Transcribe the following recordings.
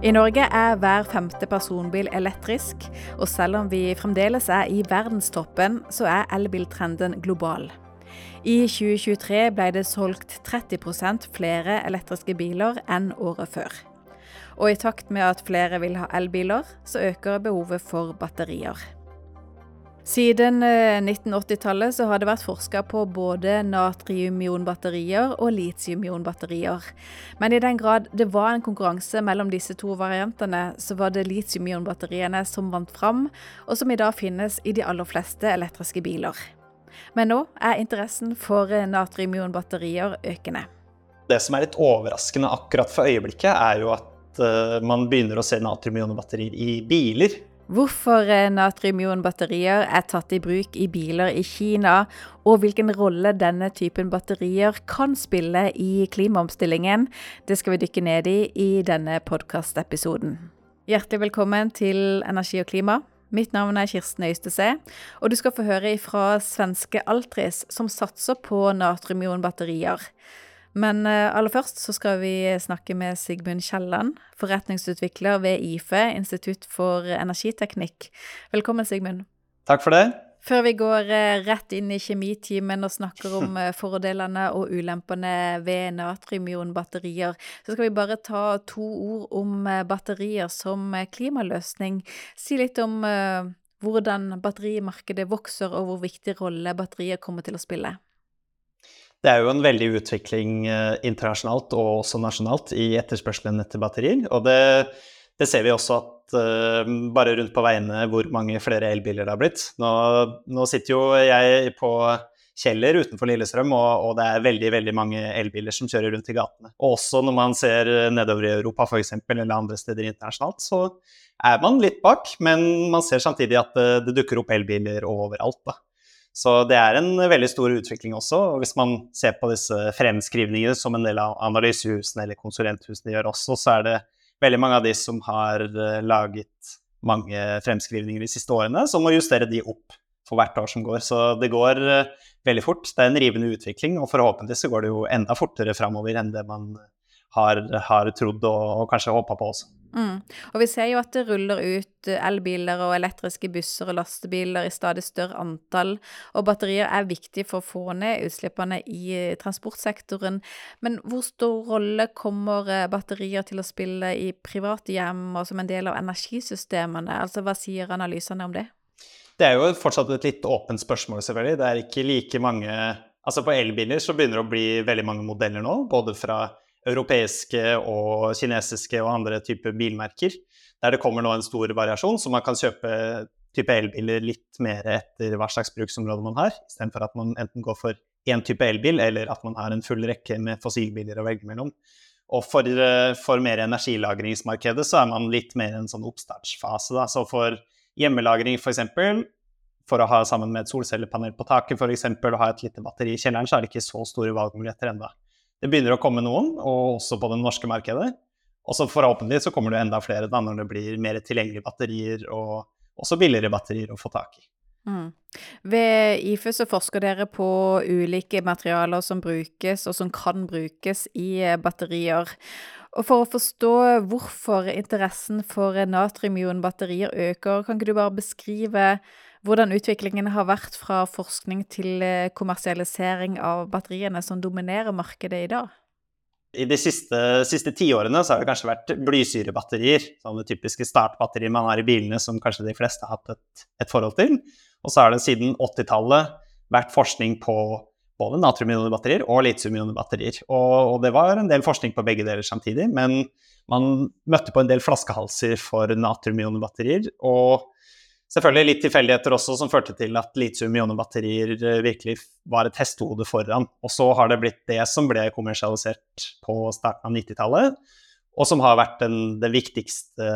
I Norge er hver femte personbil elektrisk, og selv om vi fremdeles er i verdenstoppen, så er elbiltrenden global. I 2023 ble det solgt 30% flere elektriske biler enn året før. Og i takt med at flere vil ha elbiler, så øker behovet for batterier. Siden 1980-tallet eh, har det vært forska på både natriumionbatterier og litiumionbatterier. Men i den grad det var en konkurranse mellom disse to variantene, så var det litiumionbatteriene som vant fram, og som i dag finnes i de aller fleste elektriske biler. Men nå er interessen for eh, natriumionbatterier økende. Det som er litt overraskende akkurat for øyeblikket, er jo at uh, man begynner å se natriumionbatterier i biler. Hvorfor eh, natriumionbatterier er tatt i bruk i biler i Kina, og hvilken rolle denne typen batterier kan spille i klimaomstillingen, det skal vi dykke ned i i denne podkastepisoden. Hjertelig velkommen til Energi og klima. Mitt navn er Kirsten Øystese, og du skal få høre fra svenske Altris, som satser på natriumionbatterier. Men eh, aller først så skal vi snakke med Sigmund Kielland, forretningsutvikler ved IFE, Institutt for energiteknikk. Velkommen, Sigmund. Takk for det. Før vi går eh, rett inn i kjemitimen og snakker om eh, fordelene og ulempene ved natriumionbatterier, så skal vi bare ta to ord om batterier som klimaløsning. Si litt om hvordan batterimarkedet vokser, og hvor viktig rolle batterier kommer til å spille. Det er jo en veldig utvikling eh, internasjonalt og også nasjonalt i etterspørselen etter batterier. Og det, det ser vi også at uh, bare rundt på veiene hvor mange flere elbiler det har blitt. Nå, nå sitter jo jeg på Kjeller utenfor Lillestrøm, og, og, det er veldig veldig mange elbiler som kjører rundt i gatene. Og også når man ser nedover i Europa f.eks., eller andre steder internasjonalt, så er man litt bak, men man ser samtidig at det, det dukker opp elbiler overalt. da. Så det er en veldig stor utvikling også. og Hvis man ser på disse fremskrivningene som en del av analysehusene eller konsulenthusene gjør også, så er det veldig mange av de som har eh, laget mange fremskrivninger de siste årene, som må justere de opp for hvert år som går. Så det går eh, veldig fort. Det er en rivende utvikling, og forhåpentligvis så går det jo enda fortere framover enn det man har, har trodd og, og kanskje håpa på også. Mm. Og vi ser jo at det ruller ut elbiler og elektriske busser og lastebiler i stadig større antall, og batterier er viktig for å få ned utslippene i transportsektoren. Men hvor stor rolle kommer eh, batterier til å spille i private hjem og som en del av energisystemene? Altså hva sier analysene om det? Det er jo fortsatt et litt åpent spørsmål, selvfølgelig. Det er ikke like mange Altså på elbiler så begynner det å bli veldig mange modeller nå, både fra europeiske og kinesiske og andre typer bilmerker, der det kommer nå en stor variasjon, så man kan kjøpe type elbiler litt mer etter hva slags bruksområde man har, istedenfor at man enten går for én type elbil, eller at man har en full rekke med fossilbiler å velge mellom. Og for, for mer energilagringsmarkedet så er man litt mer en sånn oppstartsfase. Da. Så for hjemmelagring f.eks., for, for å ha sammen med et solcellepanel på taket f.eks., og ha et lite batteri i kjelleren, så er det ikke så store valgmuligheter ennå. Det begynner å komme noen, og også på det norske markedet. Og så forhåpentlig så kommer det enda flere da når det blir mer tilgjengelige batterier og også billigere batterier å få tak i. Mm. Ved IFU så forsker dere på ulike materialer som brukes og som kan brukes i batterier. Og For å forstå hvorfor interessen for natriumionbatterier øker, kan ikke du bare beskrive hvordan utviklingen har vært fra forskning til eh, kommersialisering av batteriene som dominerer markedet i dag? I de siste, siste tiårene så har det kanskje vært blysyrebatterier, sånne typiske startbatteriet man har i bilene som kanskje de fleste har hatt et, et forhold til. Og så har det siden 80-tallet vært forskning på både natriumionbatterier og litiumionbatterier. Og, og det var en del forskning på begge deler samtidig, men man møtte på en del flaskehalser for natriumionbatterier. Og Selvfølgelig litt tilfeldigheter også som førte til at litium-ionebatterier eh, virkelig var et hestehode foran. Og så har det blitt det som ble kommersialisert på starten av 90-tallet, og som har vært den, det viktigste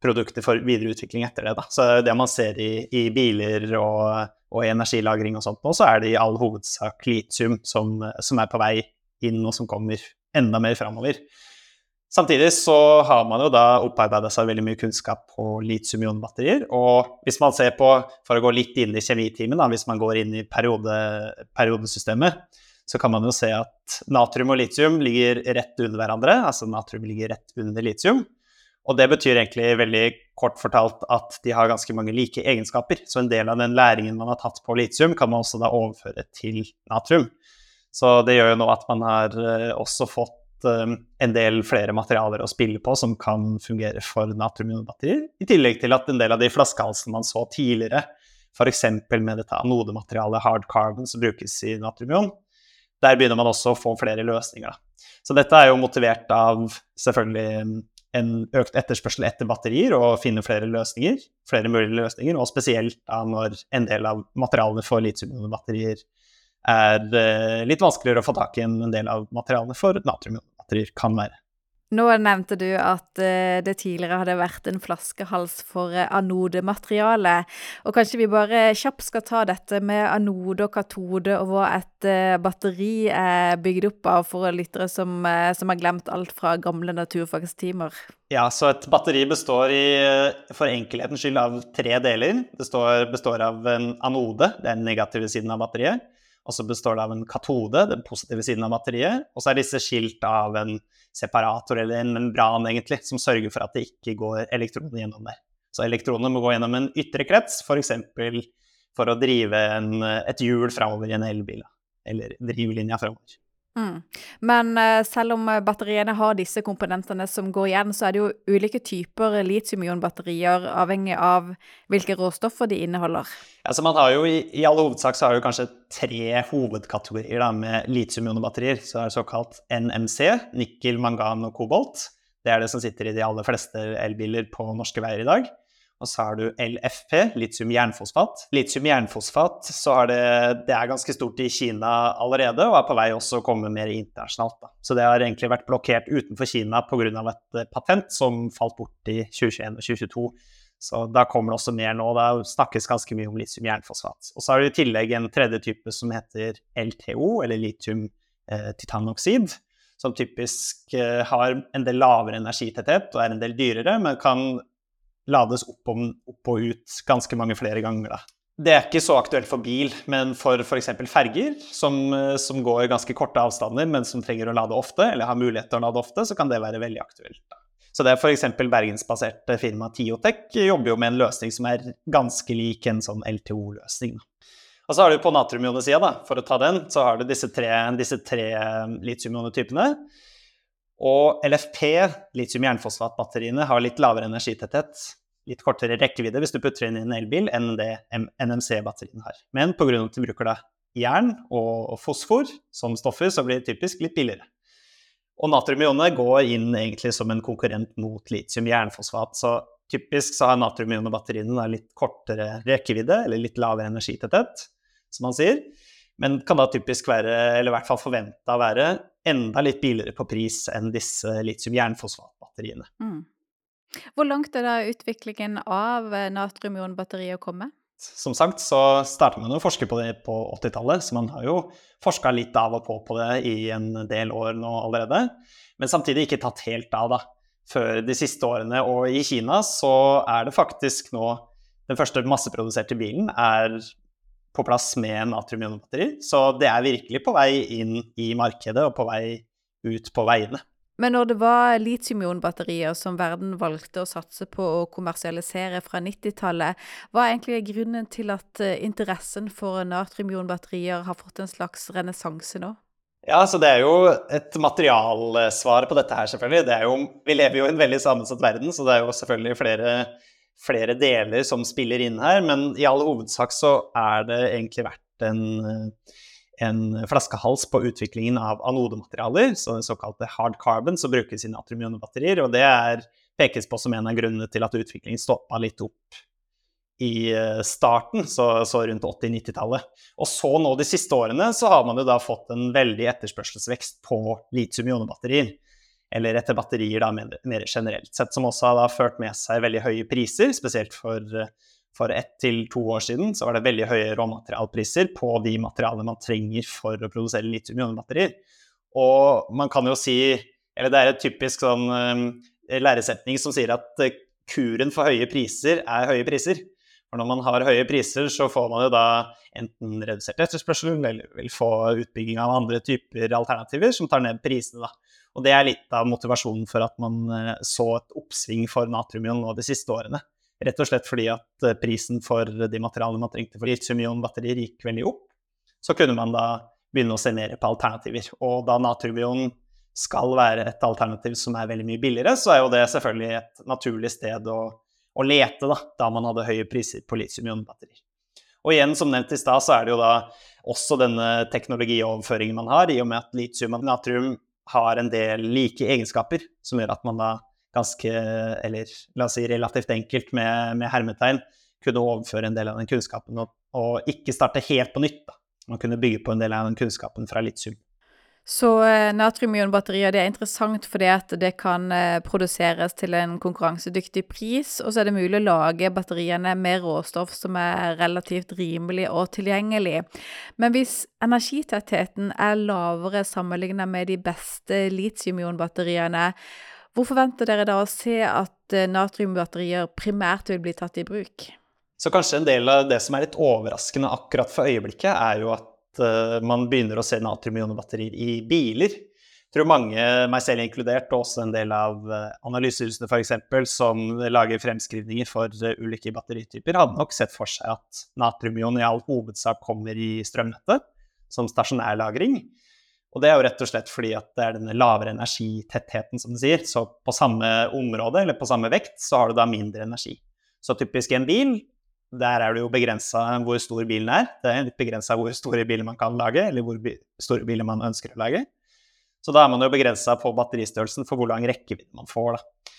produktet for videreutvikling etter det. Da. Så det man ser i, i biler og, og, energilagring og sånt nå, så er det i all hovedsak litium som, som er på vei inn, og som kommer enda mer framover. Samtidig så har man jo da opparbeida seg veldig mye kunnskap på litium-ion-batterier. Og hvis man ser på, for å gå litt inn i kjemitimen, hvis man går inn i periode, periodesystemet, så kan man jo se at natrium og litium ligger rett under hverandre. Altså natrium ligger rett under litium. Og det betyr egentlig veldig kort fortalt at de har ganske mange like egenskaper. Så en del av den læringen man har tatt på litium, kan man også da overføre til natrium. Så det gjør jo nå at man har eh, også fått en del flere materialer å spille på som kan fungere for natriumionbatterier. I tillegg til at en del av de flaskehalsene man så tidligere, f.eks. med dette anodematerialet hard carbon som brukes i natriumion, der begynner man også å få flere løsninger. Så dette er jo motivert av selvfølgelig en økt etterspørsel etter batterier og finne flere løsninger, flere mulige løsninger, og spesielt da når en del av materialene for litiumionbatterier er eh, litt vanskeligere å få tak i enn en del av materialene for natriumionbatterier kan være. Nå nevnte du at eh, det tidligere hadde vært en flaskehals for eh, anodemateriale. Og kanskje vi bare kjapt skal ta dette med anode og katode, og hva et eh, batteri er bygd opp av for lyttere som, som har glemt alt fra gamle naturfagstimer. Ja, så et batteri består i, for enkelhetens skyld av tre deler. Det består, består av en anode, det er den negative siden av batteriet. Og så består det av en katode, den positive siden av batteriet. Og så er disse skilt av en separator eller en membran egentlig, som sørger for at det ikke går elektroner gjennom der. Så elektronene må gå gjennom en ytre krets, f.eks. For, for å drive en, et hjul framover i en elbil, eller drivlinja framover. Mm. Men uh, selv om eh, batteriene har disse komponentene som går igjen, så er det jo ulike typer litium-ion-batterier avhengig av hvilke råstoffer de inneholder. Ja, så man har jo I, i all hovedsak så har jo kanskje tre hovedkategorier da, med litium-ion-batterier. Så er det såkalt NMC, nikkel, mangan og kobolt. Det er det som sitter i de aller fleste elbiler på norske veier i dag. Og så har du LFP, litium jernfosfat. Litium jernfosfat så er det, det er ganske stort i Kina allerede, og er på vei også å komme mer internasjonalt. Da. Så det har egentlig vært blokkert utenfor Kina pga. et eh, patent som falt bort i 2021 og 2022. Så da kommer det også mer nå. Da snakkes ganske mye om litium jernfosfat. Og så har du i tillegg en tredje type som heter LTO, eller litium eh. Som typisk eh, har en del lavere energitetthet og er en del dyrere, men kan lades opp, om, opp og ut ganske mange flere ganger. Da. Det er ikke så aktuelt for bil, men for f.eks. ferger, som, som, går ganske korte avstander, men som trenger å lade ofte, eller har mulighet til å lade ofte, så kan det være veldig aktuelt. Da. Så det er f.eks. bergensbaserte firma Tiotec jobber jo med en løsning som er ganske lik en sånn LTO-løsning. Og så har du på natriumionesida, for å ta den, så har du disse tre, tre litiumionetypene. Og LFP, litium-jernfosfatbatteriene, har litt lavere energitetthet, litt kortere rekkevidde hvis du putter inn i en elbil, enn det NMC-batteriene har. Men pga. at du bruker da jern og fosfor som stoffer, så blir det typisk litt billigere. Og natriumionene går inn egentlig som en konkurrent mot litium-jernfosfat. Så typisk så har natriumionbatteriene litt kortere rekkevidde, eller litt lavere energitetthet, som man sier. Men kan da typisk være, eller i hvert fall forventa å være, enda litt billigere på pris enn disse litium-jernfosfatbatteriene. Mm. Hvor langt er da utviklingen av eh, natriumionbatteriet å komme? Som sagt så starta man å forske på det på 80-tallet, så man har jo forska litt av og på på det i en del år nå allerede. Men samtidig ikke tatt helt av, da. Før de siste årene. Og i Kina så er det faktisk nå Den første masseproduserte bilen er på plass med natriumionbatteri. Så det er virkelig på vei inn i markedet og på vei ut på veiene. Men når det var litiumionbatterier som verden valgte å satse på å kommersialisere fra 90-tallet, hva er egentlig grunnen til at eh, interessen for natriumionbatterier har fått en slags renessanse nå? Ja, så Det er jo et materialsvar på dette her, selvfølgelig. Jo, vi lever jo i en veldig sammensatt verden, så det er jo selvfølgelig flere flere deler som spiller inn her, men i all hovedsak så er det egentlig vært en, en flaskehals på utviklingen av anodematerialer, så såkalte hard carbon, som brukes i natriumionbatterier. Og det er, pekes på som en av grunnene til at utviklingen stoppa litt opp i eh, starten, så, så rundt 80-90-tallet. Og så nå de siste årene så har man jo da fått en veldig etterspørselsvekst på litium-ionebatterier eller etter batterier da, mer generelt sett, som også har ført med seg veldig høye priser. Spesielt for, for ett til to år siden så var det veldig høye råmaterialpriser på de materialene man trenger for å produsere litium-ionbatterier. Og man kan jo si, eller det er et typisk sånn um, læresetning som sier at uh, kuren for høye priser er høye priser. For når man har høye priser, så får man jo da enten redusert etterspørsel, eller vil få utbygging av andre typer alternativer som tar ned prisene, da. Og det er litt av motivasjonen for at man eh, så et oppsving for natriumion nå de siste årene. Rett og slett fordi at eh, prisen for de materialene man trengte for litium-ion-batterier gikk veldig opp. Så kunne man da begynne å se mer på alternativer. Og da natriumion skal være et alternativ som er veldig mye billigere, så er jo det selvfølgelig et naturlig sted å, å lete, da, da man hadde høye priser på litium-ion-batterier. Og igjen, som nevnt i stad, så er det jo da også denne teknologioverføringen man har, i og med at litium og natrium har en del like egenskaper, som gjør at man da ganske, eller la oss si relativt enkelt med, med hermetegn, kunne overføre en del av den kunnskapen og, og ikke starte helt på nytt. Da. Man kunne bygge på en del av den kunnskapen fra litt litium. Så eh, natriumionbatterier det er interessant fordi at det kan eh, produseres til en konkurransedyktig pris, og så er det mulig å lage batteriene med råstoff som er relativt rimelig og tilgjengelig. Men hvis energitettheten er lavere sammenlignet med de beste litiumionbatteriene, hvor forventer dere da å se at eh, natriumbatterier primært vil bli tatt i bruk? Så kanskje en del av det som er litt overraskende akkurat for øyeblikket, er jo at uh, man begynner å se natriumionbatterier i biler. Jeg tror mange, meg selv inkludert, og også en del av uh, analysehusene f.eks., som lager fremskrivninger for uh, ulike batterityper, hadde nok sett for seg at natriumion i all hovedsak kommer i strømnettet som stasjonær lagring. Og det er jo rett og slett fordi at det er denne lavere energitettheten, som du sier. Så på samme område, eller på samme vekt, så har du da mindre energi. Så typisk i en bil, der er det jo begrensa hvor stor bilen er. Det er litt begrensa hvor store biler man kan lage, eller hvor store biler man ønsker å lage. Så da er man jo begrensa på batteristørrelsen for hvor lang rekkevidde man får, da.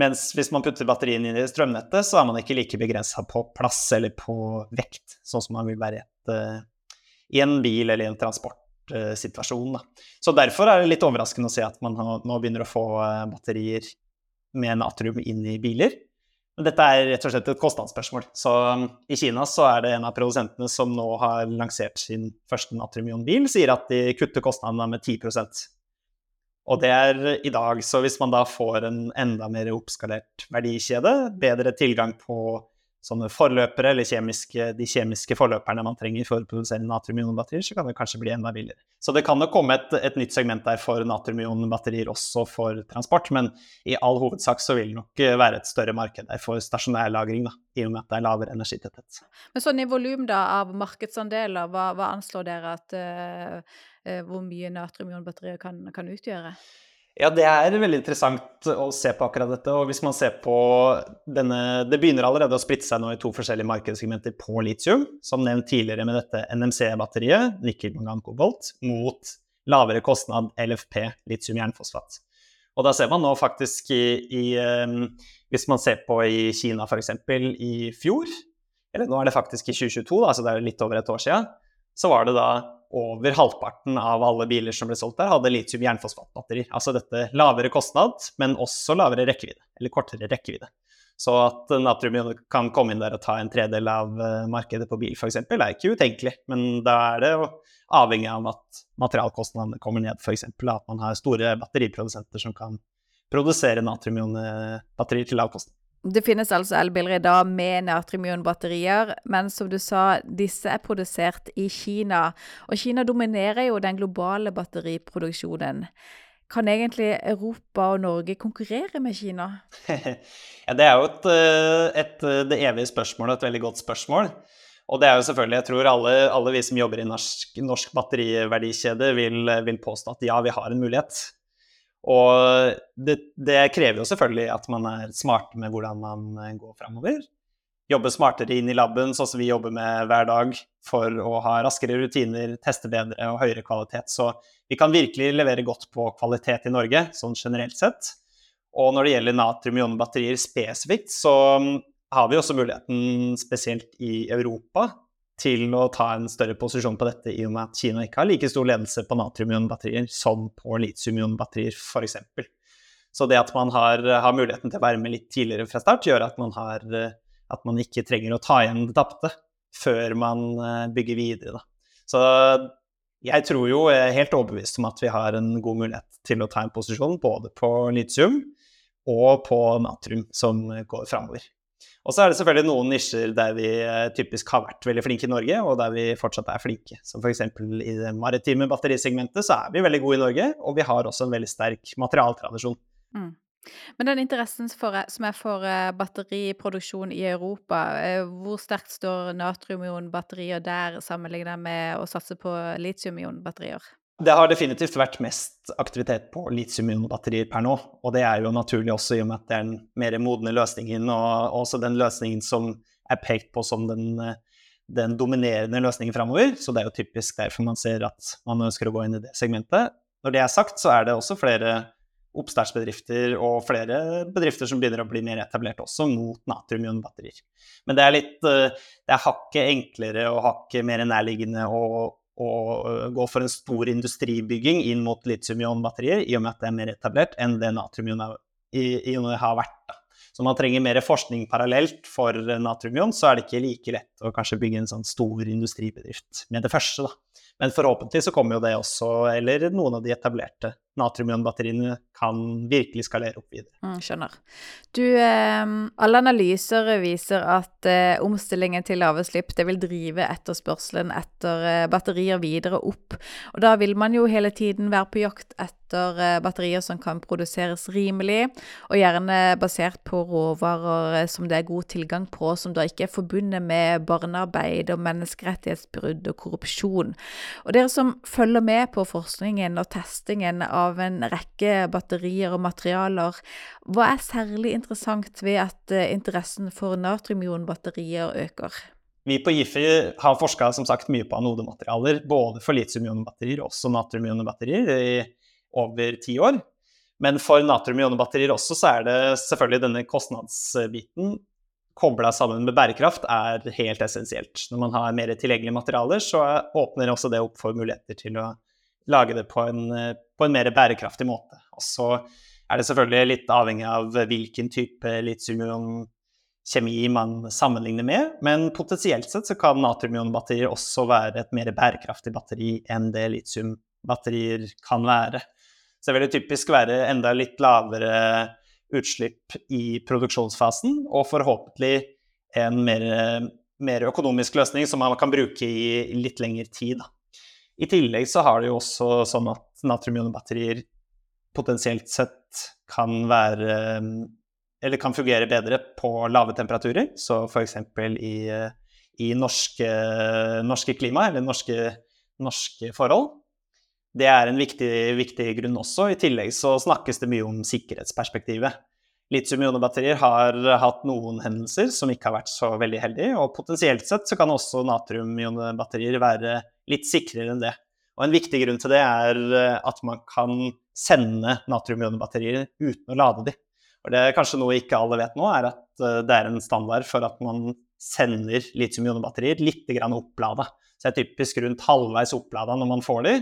Mens hvis man putter batteriene inn i strømnettet, så er man ikke like begrensa på plass eller på vekt, sånn som man vil være et, uh, i en bil eller i en transportsituasjon. Uh, Så derfor er det litt overraskende å se at man nå begynner å få uh, batterier med natrium inn i biler. Men dette er rett og slett et kostnadsspørsmål. Så um, i Kina så er det en av produsentene som nå har lansert sin første natriumionbil, sier at de kutter kostnadene med 10% Og det er i dag. Så hvis man da får en enda mer oppskalert verdikjede, bedre tilgang på sånne forløpere, eller kjemiske, de kjemiske forløperne man trenger for å produsere natriumionbatterier, så kan det kanskje bli enda billigere. Så det kan jo komme et, et nytt segment der for natriumionbatterier også for transport, men i all hovedsak så vil det nok være et større marked der for stasjonærlagring, da, i og med at det er lavere energitetthet. Men sånn i volum av markedsandeler, hva, hva, anslår dere at uh, uh, hvor mye natriumionbatterier kan, kan utgjøre? Ja, det er veldig interessant å se på akkurat dette. Og hvis man ser på denne Det begynner allerede å splitte seg nå i to forskjellige markedssegmenter på litium. Som nevnt tidligere med dette NMC-batteriet, nikkel, mangan, kobolt, mot lavere kostnad LFP, litium jernfosfat. Og da ser man nå faktisk i, i um, Hvis man ser på i Kina f.eks. i fjor, eller nå er det faktisk i 2022, altså det er litt over et år siden, så var det da over halvparten av alle biler som ble solgt der, hadde litium jernfosfatbatterier. Altså dette lavere kostnad, men også lavere rekkevidde, eller kortere rekkevidde. Så at natrium kan komme inn der og ta en tredel av eh, markedet på bil f.eks., er ikke utenkelig. Men da er det avhengig av at materialkostnadene kommer ned, f.eks. at man har store batteriprodusenter som kan produsere natriumionbatterier til lav kostnad. Det finnes altså elbiler i dag med natriumionbatterier, men som du sa, disse er produsert i Kina. Og Kina dominerer jo den globale batteriproduksjonen. Kan egentlig Europa og Norge konkurrere med Kina? ja, det er jo et, eh, et, eh, det evige spørsmålet, et veldig godt spørsmål. Og det er jo selvfølgelig, jeg tror alle, alle vi som jobber i norsk, norsk batteriverdikjede vil, vil påstå at ja, vi har en mulighet. Og det, det, krever jo selvfølgelig at man er smart med hvordan man eh, går framover. Jobbe smartere inn i laben, sånn som vi jobber med hver dag, for å ha raskere rutiner, teste bedre og høyere kvalitet. Så vi kan virkelig levere godt på kvalitet i Norge, sånn generelt sett. Og når det gjelder natrium-ion-batterier spesifikt, så mm, har vi også muligheten, spesielt i Europa, til å ta en større posisjon på dette, i og med at Kina ikke har like stor ledelse på natrium-ion-batterier som på litium-ion-batterier, f.eks. Så det at man har, har, muligheten til å være med litt tidligere fra start, gjør at man, har, at man ikke trenger å ta igjen det tapte før man eh, bygger videre. Da. Så jeg tror jo, jeg er helt overbevist om at vi har en god mulighet til å ta en posisjon både på litium og på natrium som går framover. Og så er det selvfølgelig noen nisjer der vi eh, typisk har vært veldig flinke i Norge, og der vi fortsatt er flinke. Som f.eks. i det maritime batterisegmentet så er vi veldig gode i Norge, og vi har også en veldig sterk materialtradisjon. Mm. Men den interessen for, som er for eh, batteriproduksjon i Europa, eh, hvor sterkt står natriumionbatterier der sammenlignet med å satse på litiumionbatterier? Det har definitivt vært mest aktivitet på litium-ionbatterier per nå. Og det er jo naturlig også i og med at det er den mer modne løsningen, og også den løsningen som er pekt på som den, den dominerende løsningen framover. Så det er jo typisk derfor man ser at man ønsker å gå inn i det segmentet. Når det er sagt, så er det også flere oppstartsbedrifter og flere bedrifter som begynner å bli mer etablert også mot natrium-ionbatterier. Men det er litt Det er hakket enklere og hakket mer nærliggende å å gå for en stor industribygging inn mot litium-ion-batterier, i og med at det er mer etablert enn det natrium-ionet har vært. Så man trenger mer forskning parallelt for natrium-ion, så er det ikke like lett å kanskje bygge en sånn stor industribedrift med det første. da. Men forhåpentlig så kommer jo det også, eller noen av de etablerte natriumionbatteriene kan virkelig skalere opp videre. Mm, skjønner. Du, eh, alle analyser viser at eh, omstillingen til laveslipp det vil drive etterspørselen etter eh, batterier videre opp. Og da vil man jo hele tiden være på jakt etter etter eh, batterier som kan produseres rimelig, og gjerne basert på råvarer eh, som det er god tilgang på, som da ikke er forbundet med barnearbeid og menneskerettighetsbrudd og korrupsjon. Og dere som følger med på forskningen og testingen av en rekke batterier og materialer, hva er særlig interessant ved at eh, interessen for natriumionbatterier øker? Vi på Gifi har forska mye på anodematerialer, både for litium-ionbatterier og også natrium-ionbatterier, i over ti år. Men for natrium-ionbatterier også så er det selvfølgelig denne kostnadsbiten kobla sammen med bærekraft er helt essensielt. Når man har mer tilgjengelige materialer, så åpner også det opp for muligheter til å lage det på en, på en mer bærekraftig måte. Og så er det selvfølgelig litt avhengig av hvilken type litium-ion-kjemi man sammenligner med, men potensielt sett så kan natrium-ion-batterier også være et mer bærekraftig batteri enn det litium-batterier kan være. Så det vil typisk være enda litt lavere utslipp i produksjonsfasen, og forhåpentlig en mer, mer økonomisk løsning som man kan bruke i litt lengre tid. I tillegg så har det jo også sånn at natriumionbatterier potensielt sett kan være Eller kan fungere bedre på lave temperaturer, så f.eks. i, i norske, norske klima, eller norske, norske forhold. Det er en viktig, viktig, grunn også. I tillegg så snakkes det mye om sikkerhetsperspektivet. Litium-ionebatterier har hatt noen hendelser som ikke har vært så veldig heldige, og potensielt sett så kan også natrium-ionebatterier være litt sikrere enn det. Og en viktig grunn til det er eh, at man kan sende natrium-ionebatterier uten å lade de. Og det er kanskje noe ikke alle vet nå, er at eh, det er en standard for at man sender litium-ionebatterier litt opplada. Så det er typisk rundt halvveis opplada når man får de,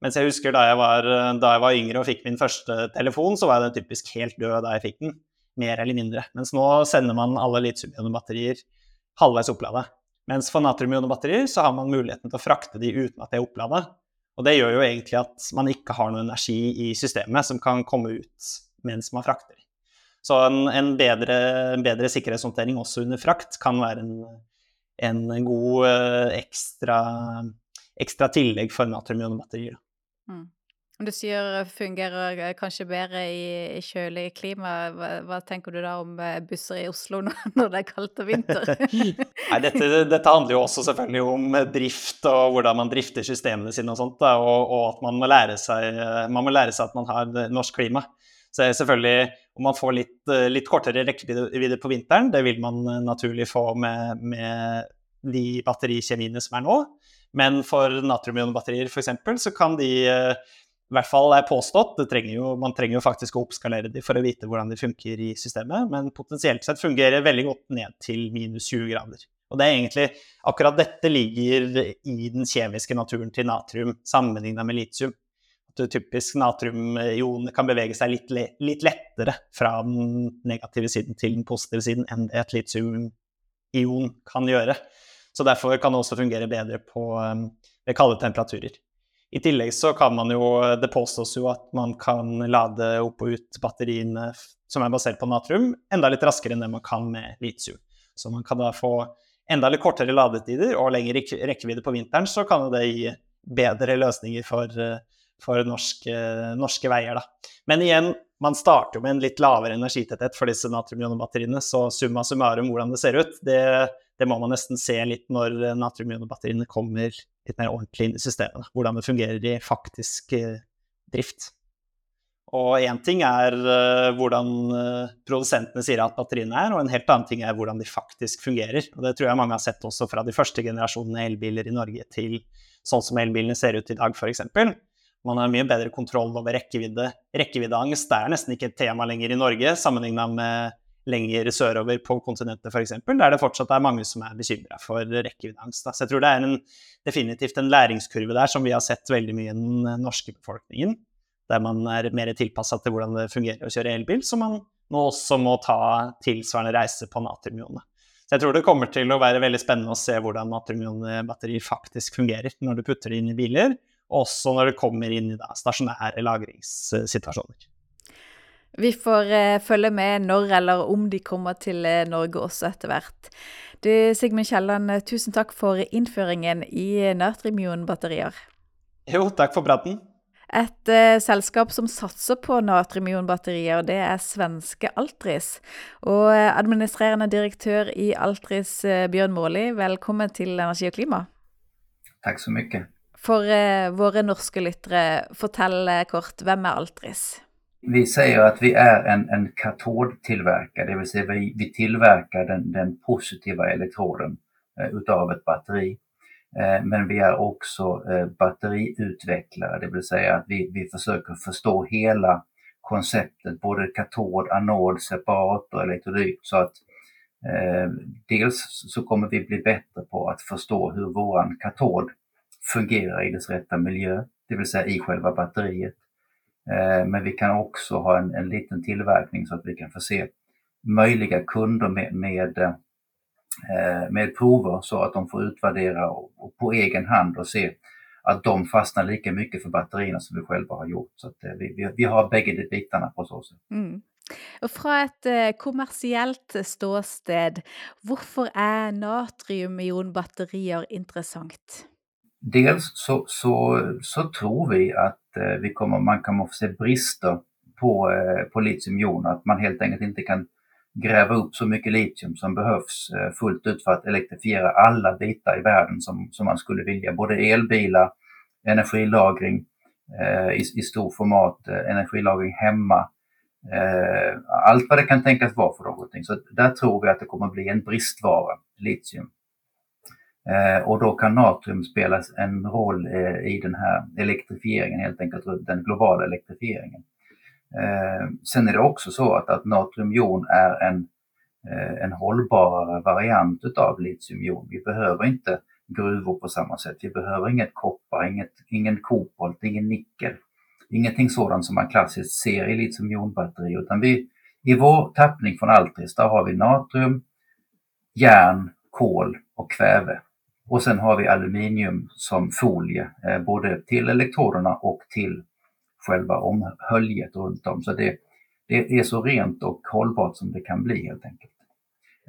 mens jeg husker da jeg, var, da jeg var yngre og fikk min første telefon, så var jeg den typisk helt død da jeg fikk den. Mer eller mindre. Mens nå sender man alle litium-ionebatterier halvveis opplada. Mens for natrium-ionebatterier så har man muligheten til å frakte de uten at de er opplada. Og det gjør jo egentlig at man ikke har noe energi i systemet som kan komme ut mens man frakter. Så en, en, bedre, en bedre, sikkerhetshåndtering også under frakt kan være en, en god eh, ekstra, ekstra tillegg for natrium-ionebatterier. Mm. Du sier fungerer eh, kanskje bedre i, i kjølig klima. Hva, hva, tenker du da om eh, busser i Oslo når det er kaldt og vinter? Nei, dette, dette, handler jo også selvfølgelig om drift og hvordan man drifter systemene sine og sånt. Og, og, at man må, lære seg, man må lære seg at man har norsk klima. Så selvfølgelig, om man får litt, litt kortere rekkevidde på vinteren, det vil man naturlig få med, med de batterikjemiene som er nå. Men for natriumionbatterier f.eks. så kan de eh, i hvert fall er påstått, trenger jo, man trenger jo faktisk å oppskalere de for å vite hvordan de funker i systemet, men potensielt sett fungerer veldig godt ned til minus 20 grader. Og det er egentlig akkurat dette ligger i den kjemiske naturen til natrium sammenlignet med litium. At typisk natriumioner kan bevege seg litt, litt, lettere fra den negative siden til den positive siden enn det et litiumion kan gjøre. Så derfor kan det også fungere bedre på, um, ved kalde temperaturer. I tillegg så kan man jo Det påstås jo at man kan lade opp og ut batteriene som er basert på natrium, enda litt raskere enn det man kan med litium. Så man kan da få enda litt kortere ladetider og lengre rekkevidde på vinteren, så kan det gi bedre løsninger for, for norske, norske, veier. Da. Men igjen, man starter jo med en litt lavere energitetthet for disse natriumionebatteriene, så summa summarum hvordan det ser ut, det, det må man nesten se litt når natriumionbatteriene kommer litt mer ordentlig inn i systemet. Hvordan det fungerer i faktisk uh, drift. Og én ting er uh, hvordan produsentene sier at batteriene er, og en helt annen ting er hvordan de faktisk fungerer. Og det tror jeg mange har sett også fra de første generasjonene elbiler i Norge til sånn som elbilene ser ut i dag, f.eks. Man har mye bedre kontroll over rekkevidde. Rekkeviddeangst er nesten ikke et tema lenger i Norge, sammenligna med lenger sørover på kontinentet f.eks., der det fortsatt er mange som er bekymra for rekkeviddeangst. Så jeg tror det er en, definitivt en læringskurve der som vi har sett veldig mye i den norske befolkningen der man er mer tilpassa til hvordan det fungerer å kjøre elbil, så man nå også må ta tilsvarende reise på natriumionene. Så jeg tror det kommer til å være veldig spennende å se hvordan natriumionbatterier faktisk fungerer når du putter det inn i biler, og også når det kommer inn i da, stasjonære lagringssituasjoner. Vi får eh, følge med når eller om de kommer til eh, Norge også etter hvert. Du, Sigmund Kielland, eh, tusen takk for innføringen i natriumionbatterier. Jo, takk for praten. Et eh, selskap som satser på natriumionbatterier, det er svenske Altris. Og administrerende direktør i Altris, Bjørn Måli, velkommen til Energi og klima. Takk så mye. For våre norske lyttere, fortell kort, hvem er Altris? Vi sier at vi er en, en katodtilverker, dvs. Si vi, vi tilverker den, den positive elektroden ut av et batteri. Eh, men vi er også eh, batteriutvecklare, det vill säga att vi, forsøker å forstå hele konceptet, både katod, anod, separator elektrolyt. Så at eh, dels så kommer vi bli bättre på att förstå hur vår katod fungerer i dess rätta miljö, det vill säga i själva batteriet. Eh, men vi kan også ha en, en liten tillverkning så att vi kan förse möjliga kunder med, med Eh, med prover så att de får utvärdera på egen hand och se att de fastnar lika mycket för batterierna som vi själva har gjort. Så eh, vi, vi, vi har begge de bitarna på så sätt. Mm. Og fra et kommersielt ståsted, hvorfor er natriumionbatterier interessant? Dels så, så, så tror vi at uh, vi kommer, man kan se brister på, uh, på litiumjon, at man helt enkelt ikke kan gräva upp så mycket litium som behövs eh, fullt ut för att elektrifiera alla bitar i världen som, som man skulle vilja. Både elbilar, energilagring eh, i, i stor format, eh, energilagring hemma, eh, allt vad det kan tänkas vara för någonting. Så där tror vi att det kommer bli en bristvara, litium. Eh, och då kan natrium spela en roll eh, i den här elektrifieringen, helt enkelt den globala elektrifieringen. Eh, sen är det också så att, att natriumjon är en, en hållbarare variant utav litiumjon. Vi behöver inte gruvor på samma sätt. Vi behöver inget koppar, inget, ingen kobolt, ingen nickel. Ingenting sådant som man klassiskt ser i litiumjonbatteri utan vi, i vår tappning från Altris har vi natrium, järn, kol och kväve. Och sen har vi aluminium som folie, eh, både till elektroderna och till själva omhöljet runt om. Så det, det är så rent och hållbart som det kan bli helt enkelt.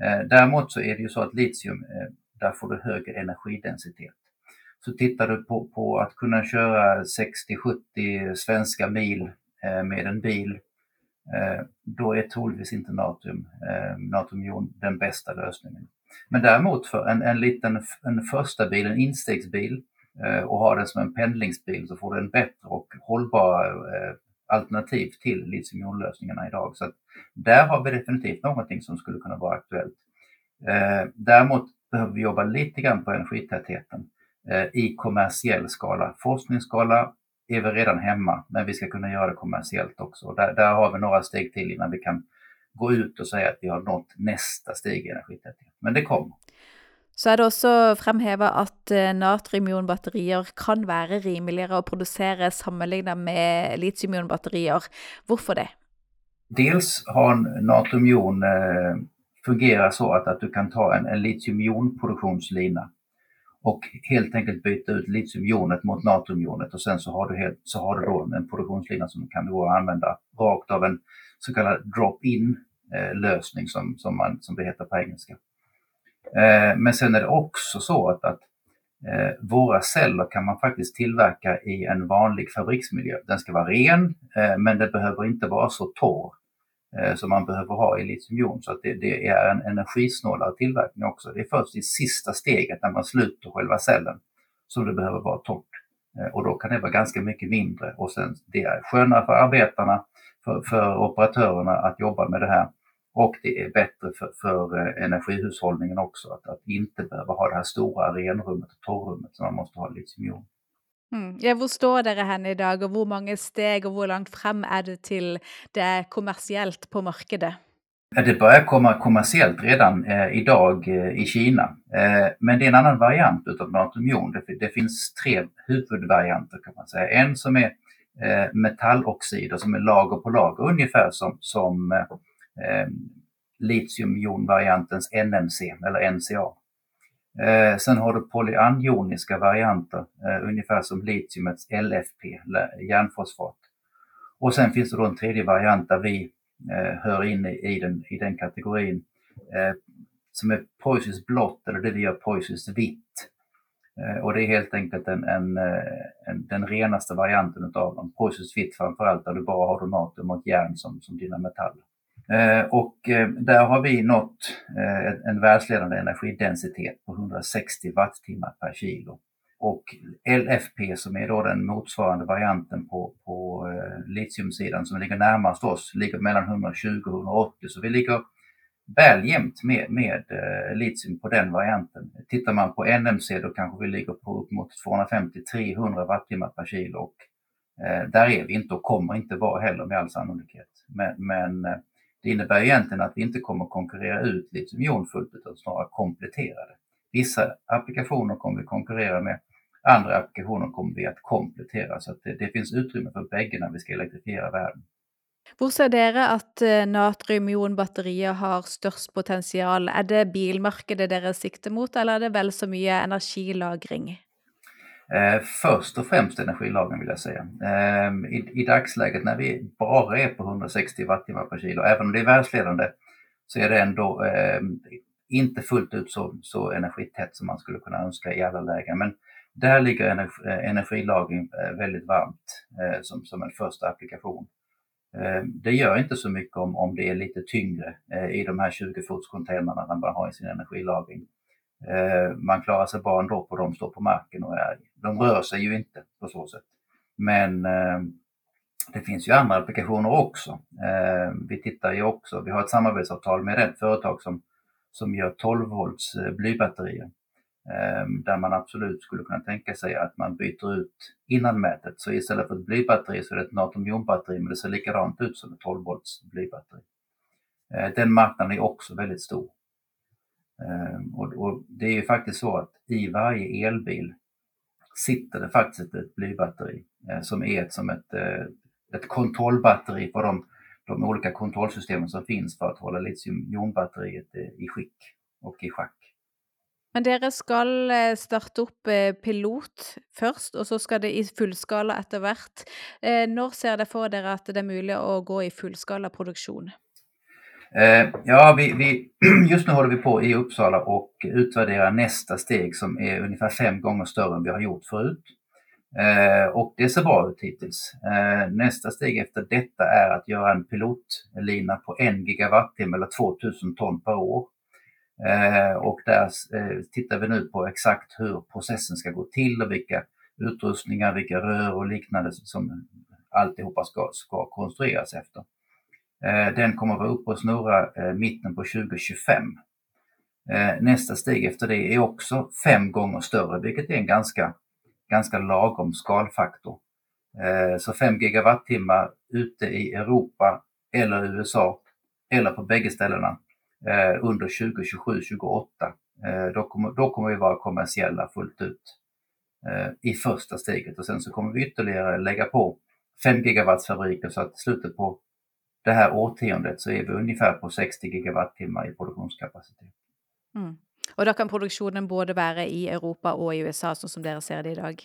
Eh, däremot så är det ju så att litium, eh, där får du högre energidensitet. Så tittar du på, på att kunna köra 60-70 svenska mil med en bil, då är troligtvis inte natrium, natriumjon den bästa lösningen. Men däremot för en, en liten en första bil, en instegsbil, Eh, och har den som en pendlingsbil så får du en bättre och hållbar eh, alternativ till litiumjonlösningarna idag. Så där har vi definitivt någonting som skulle kunna vara aktuellt. Eh, däremot behöver vi jobba lite grann på energitätheten i kommersiell skala. Forskningsskala är vi redan hemma, men vi ska kunna göra det kommersiellt också. Där, där har vi några steg till innan vi kan gå ut og si at vi har nått neste steg i energitetthet. Men det kommer. Så er det også fremheva at eh, natriumionbatterier kan være rimeligere å produsere sammenlignet med litiumionbatterier. Hvorfor det? Dels har natriumion eh, fungerer så at, at, du kan ta en, en litiumionproduksjonsline og helt enkelt bytte ut litiumionet mot natriumjonet Og sen så har du, helt, så har du en produktionslina som kan att anvende rakt av en så kallad drop-in eh, som, som, som det heter på engelska. Eh, men sen är det också så att, att eh, våra celler kan man faktiskt tillverka i en vanlig fabriksmiljö. Den ska vara ren, men den behöver inte vara så torr som man behöver ha i litiumjon. Så att det, det, är en energisnålare tillverkning också. Det är först i sista steget när man sluter själva cellen som det behöver vara torrt. Och då kan det vara ganska mycket mindre och sen det är skönare för arbetarna, för, för operatörerna att jobba med det här och det är bättre för, för eh, energihushållningen också att, att inte behöva ha det här stora renrummet och torrrummet som man måste ha i litiumjon. Mm. Ja, hvor står dere hen i dag, og hvor mange steg og hvor langt frem er det til det er kommersiellt på markedet? Det börjar komma kommersiellt redan eh, idag eh, i Kina. Eh, men det är en annan variant utav natriumjon. Det, det, finns tre huvudvarianter kan man säga. En som är metalloxider som är lager på lager ungefär som, som eh, eh, litiumjonvariantens NMC eller NCA. Eh, sen har du polyanioniska varianter, eh, ungefär som litiumets LFP, järnfosfat. Och sen finns det då en tredje variant där vi eh, hör in i, i, den, i den kategorin eh, som är Poisys blått eller det vi gör Poisys vitt. Eh, och det är helt enkelt en, en, eh, en, den renaste varianten av dem. Process fit framförallt där du bara har donatum och järn som, som dina metaller. Eh, och eh, där har vi nått eh, en världsledande energidensitet på 160 wattimmar per kilo. Och LFP som är då den motsvarande varianten på, på litiumsidan som ligger närmast oss, ligger mellan 120 och 180 så vi ligger väl jämnt med, med litium på den varianten. Tittar man på NMC då kanske vi ligger på upp mot 250-300 wattimmar per kilo och där är vi inte och kommer inte vara heller med all sannolikhet. Men, men det innebär egentligen att vi inte kommer konkurrera ut litiumjon fullt utan snarare komplettera det. Vissa applikationer kommer vi konkurrera med, andra applikationer kommer vi att komplettera så att det, det finns utrymme för bägge när vi ska elektrifiera världen. Hvor ser dere at eh, natriumionbatterier har størst potensial? Er det bilmarkedet dere sikter mot, eller er det vel så mye energilagring? Eh, først och främst energilagring vill jag säga. Eh, i, I dagsläget när vi bara är på 160 wattimmar per kilo, även om det är världsledande, så är det ändå eh, inte fullt ut så, så energitätt som man skulle kunna önska i alla lägen. Men där ligger eh, energilagring veldig väldigt varmt eh, som, som en första applikation. Det gör inte så mycket om, om det är lite tyngre i de här 20 fotscontainrarna man har i sin energilagring. Eh, man klarar sig bra ändå på de står på marken och är, de rör sig ju inte på så sätt. Men eh, det finns ju andra applikationer också. Eh, vi tittar ju vi har ett samarbetsavtal med ett företag som, som gör 12 volts blybatterier. Där man absolut skulle kunna tänka sig att man byter ut innan mätet. Så istället för ett blybatteri så är det ett natriumjonbatteri men det ser likadant ut som ett 12 volts blybatteri. Den marknaden är också väldigt stor. Ehm, och, och, det är ju faktiskt så att i varje elbil sitter det faktiskt ett blybatteri eh, som är ett, som ett, eh, ett kontrollbatteri på de, de olika kontrollsystemen som finns för att hålla litiumjonbatteriet i skick och i schack. Men dere skal eh, starte opp pilot først, og så skal det i fullskala etter hvert. Når ser dere for dere at det er mulig å gå i fullskala produksjon? Eh, ja, vi, vi, just nu håller vi på i Uppsala och utvärderar nästa steg som är ungefär fem gånger större än vi har gjort förut. Eh, och det ser bra ut hittills. Eh, nästa steg efter detta är att göra en pilotlina på en gigawattimme eller 2000 ton per år. Och där tittar vi nu på exakt hur processen ska gå till och vilka utrustningar, vilka rör och liknande som alltihopa ska, ska konstrueras efter. Eh, den kommer att vara uppe och snurra eh, mitten på 2025. Eh, nästa steg efter det är också fem gånger större, vilket är en ganska, ganska lagom skalfaktor. Så 5 gigawattimmar ute i Europa eller USA eller på bägge ställena under 2027-2028. Då kommer, då kommer vi vara kommersiella fullt ut i första steget och sen så kommer vi ytterligare lägga på 5 gigawattsfabriker så att slutet på det här årtiondet så är vi ungefär på 60 gigawattimmar i produktionskapacitet. Mm. Og da kan produksjonen både være i Europa og i USA, så som dere ser det i dag?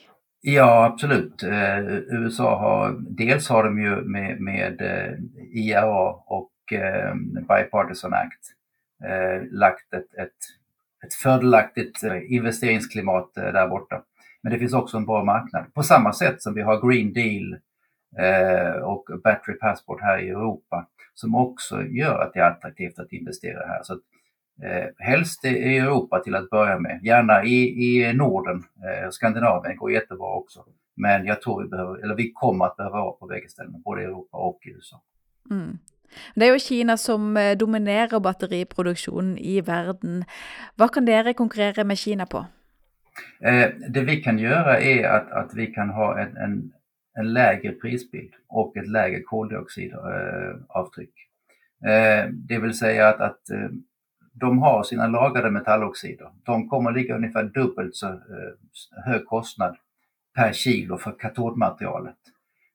Ja, absolut. Eh, USA har, dels har de ju med, med eh, IRA och eh, Bipartisan Act eh, lagt ett, ett, ett fördelaktigt eh, investeringsklimat där borta. Men det finns också en bra marknad. På samma sätt som vi har Green Deal och Battery Passport här i Europa som också gör att det är attraktivt att investera här. Så eh, helst i Europa till att börja med, gärna i, i Norden, eh, Skandinavien går jättebra också. Men jag tror vi, behöver, eller vi kommer att behöva vara på bägge ställena, både i Europa och i USA. Mm. Det er jo Kina som eh, dominerer batteriproduksjonen i verden. Hva kan dere konkurrere med Kina på? Eh, det vi kan gjøre, er at, at vi kan ha en, en, en lägre prisbild og et lägre koldioxidavtryck. Eh, det vil si at, att eh, de har sine lagrade metalloxider. De kommer ligga ungefär dubbelt så eh, høy kostnad per kilo for katodmaterialet.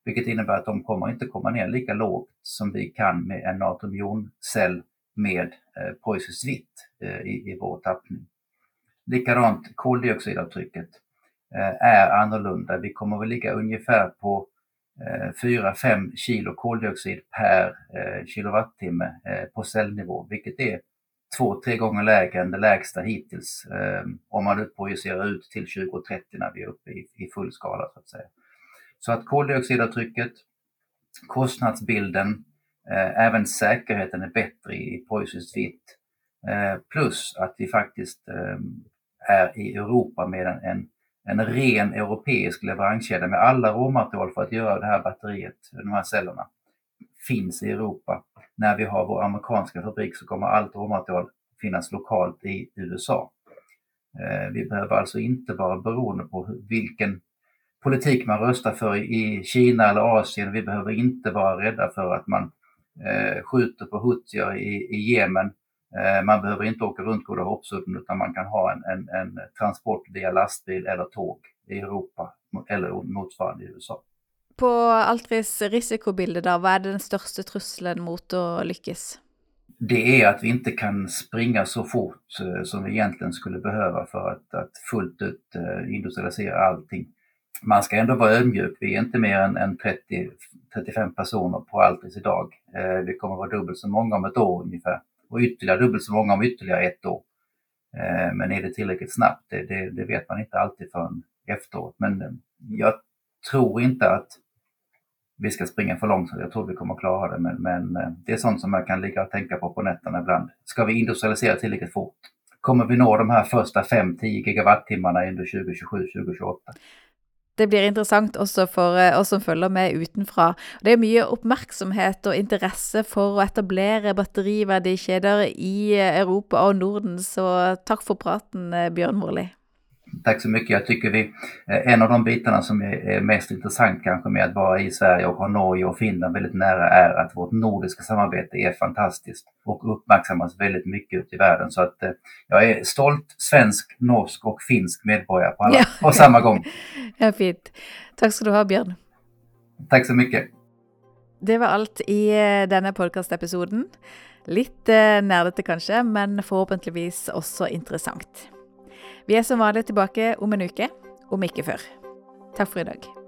Vilket innebär att de kommer inte komma ner lika lågt som vi kan med en natriumjoncell med eh, Preussiskt vitt eh, i, i vår tappning. Likadant koldioxidavtrycket eh, är annorlunda. Vi kommer väl ligga ungefär på 4-5 kilo koldioxid per kilowattimme på cellnivå, vilket är två, tre gånger lägre än det lägsta hittills om man projicerar ut till 2030 när vi är uppe i full skala så att säga. Så att koldioxidavtrycket, kostnadsbilden, eh, även säkerheten är bättre i Preussiskt vitt. Eh, plus att vi faktiskt eh, är i Europa med en, en, en ren europeisk leveranskedja med alla råmaterial för att göra det här batteriet, de här cellerna, finns i Europa. När vi har vår amerikanska fabrik så kommer allt råmaterial finnas lokalt i USA. Vi behöver alltså inte vara beroende på vilken politik man röstar för i Kina eller Asien. Vi behöver inte vara rädda för att man eh, skjuter på huttier i, i Jemen. Eh, man behöver inte åka runt Goda hoppsudden utan man kan ha en, en, en, transport via lastbil eller tåg i Europa eller motsvarande i USA. På Altris risikobilde, da, hva er den største trusselen mot å lykkes? Det är att vi inte kan springa så fort eh, som vi egentligen skulle behöva för att, att fullt ut eh, industrialisera allting man ska ändå vara ödmjuk. Vi är inte mer än, än 30, 35 personer på Altris idag. Eh, vi kommer vara dubbelt så många om ett år ungefär och ytterligare dubbelt så många om ytterligare ett år. Eh, men är det tillräckligt snabbt? Det, det, det, vet man inte alltid förrän efteråt. Men eh, jag tror inte att vi ska springa för långsamt. Jag tror vi kommer klara det. Men, men eh, det är sånt som man kan ligga och tänka på på nätterna ibland. Ska vi industrialisera tillräckligt fort? Kommer vi nå de här första 5-10 gigawattimmarna under 2027-2028? Det blir interessant også for eh, oss som følger med utenfra. Det er mye oppmerksomhet og interesse for å etablere batteriverdikjeder i eh, Europa og Norden, så takk for praten, eh, Bjørn Morli. Tack så mycket. Jag tycker vi, en av de bitarna som är mest intressant kanske med att vara i Sverige och ha Norge och Finland väldigt nära är att vårt nordiska samarbete är fantastiskt och uppmärksammas väldigt mycket ute i världen. Så att jag är stolt svensk, norsk och finsk medborgare på, alla, ja. på samma gång. Ja, fint. Tack ska du ha, Björn. Tack så mycket. Det var alt i denne podkastepisoden. Litt nerdete kanskje, men forhåpentligvis også interessant. Vi er som vanlig tilbake om en uke, om ikke før. Takk for i dag.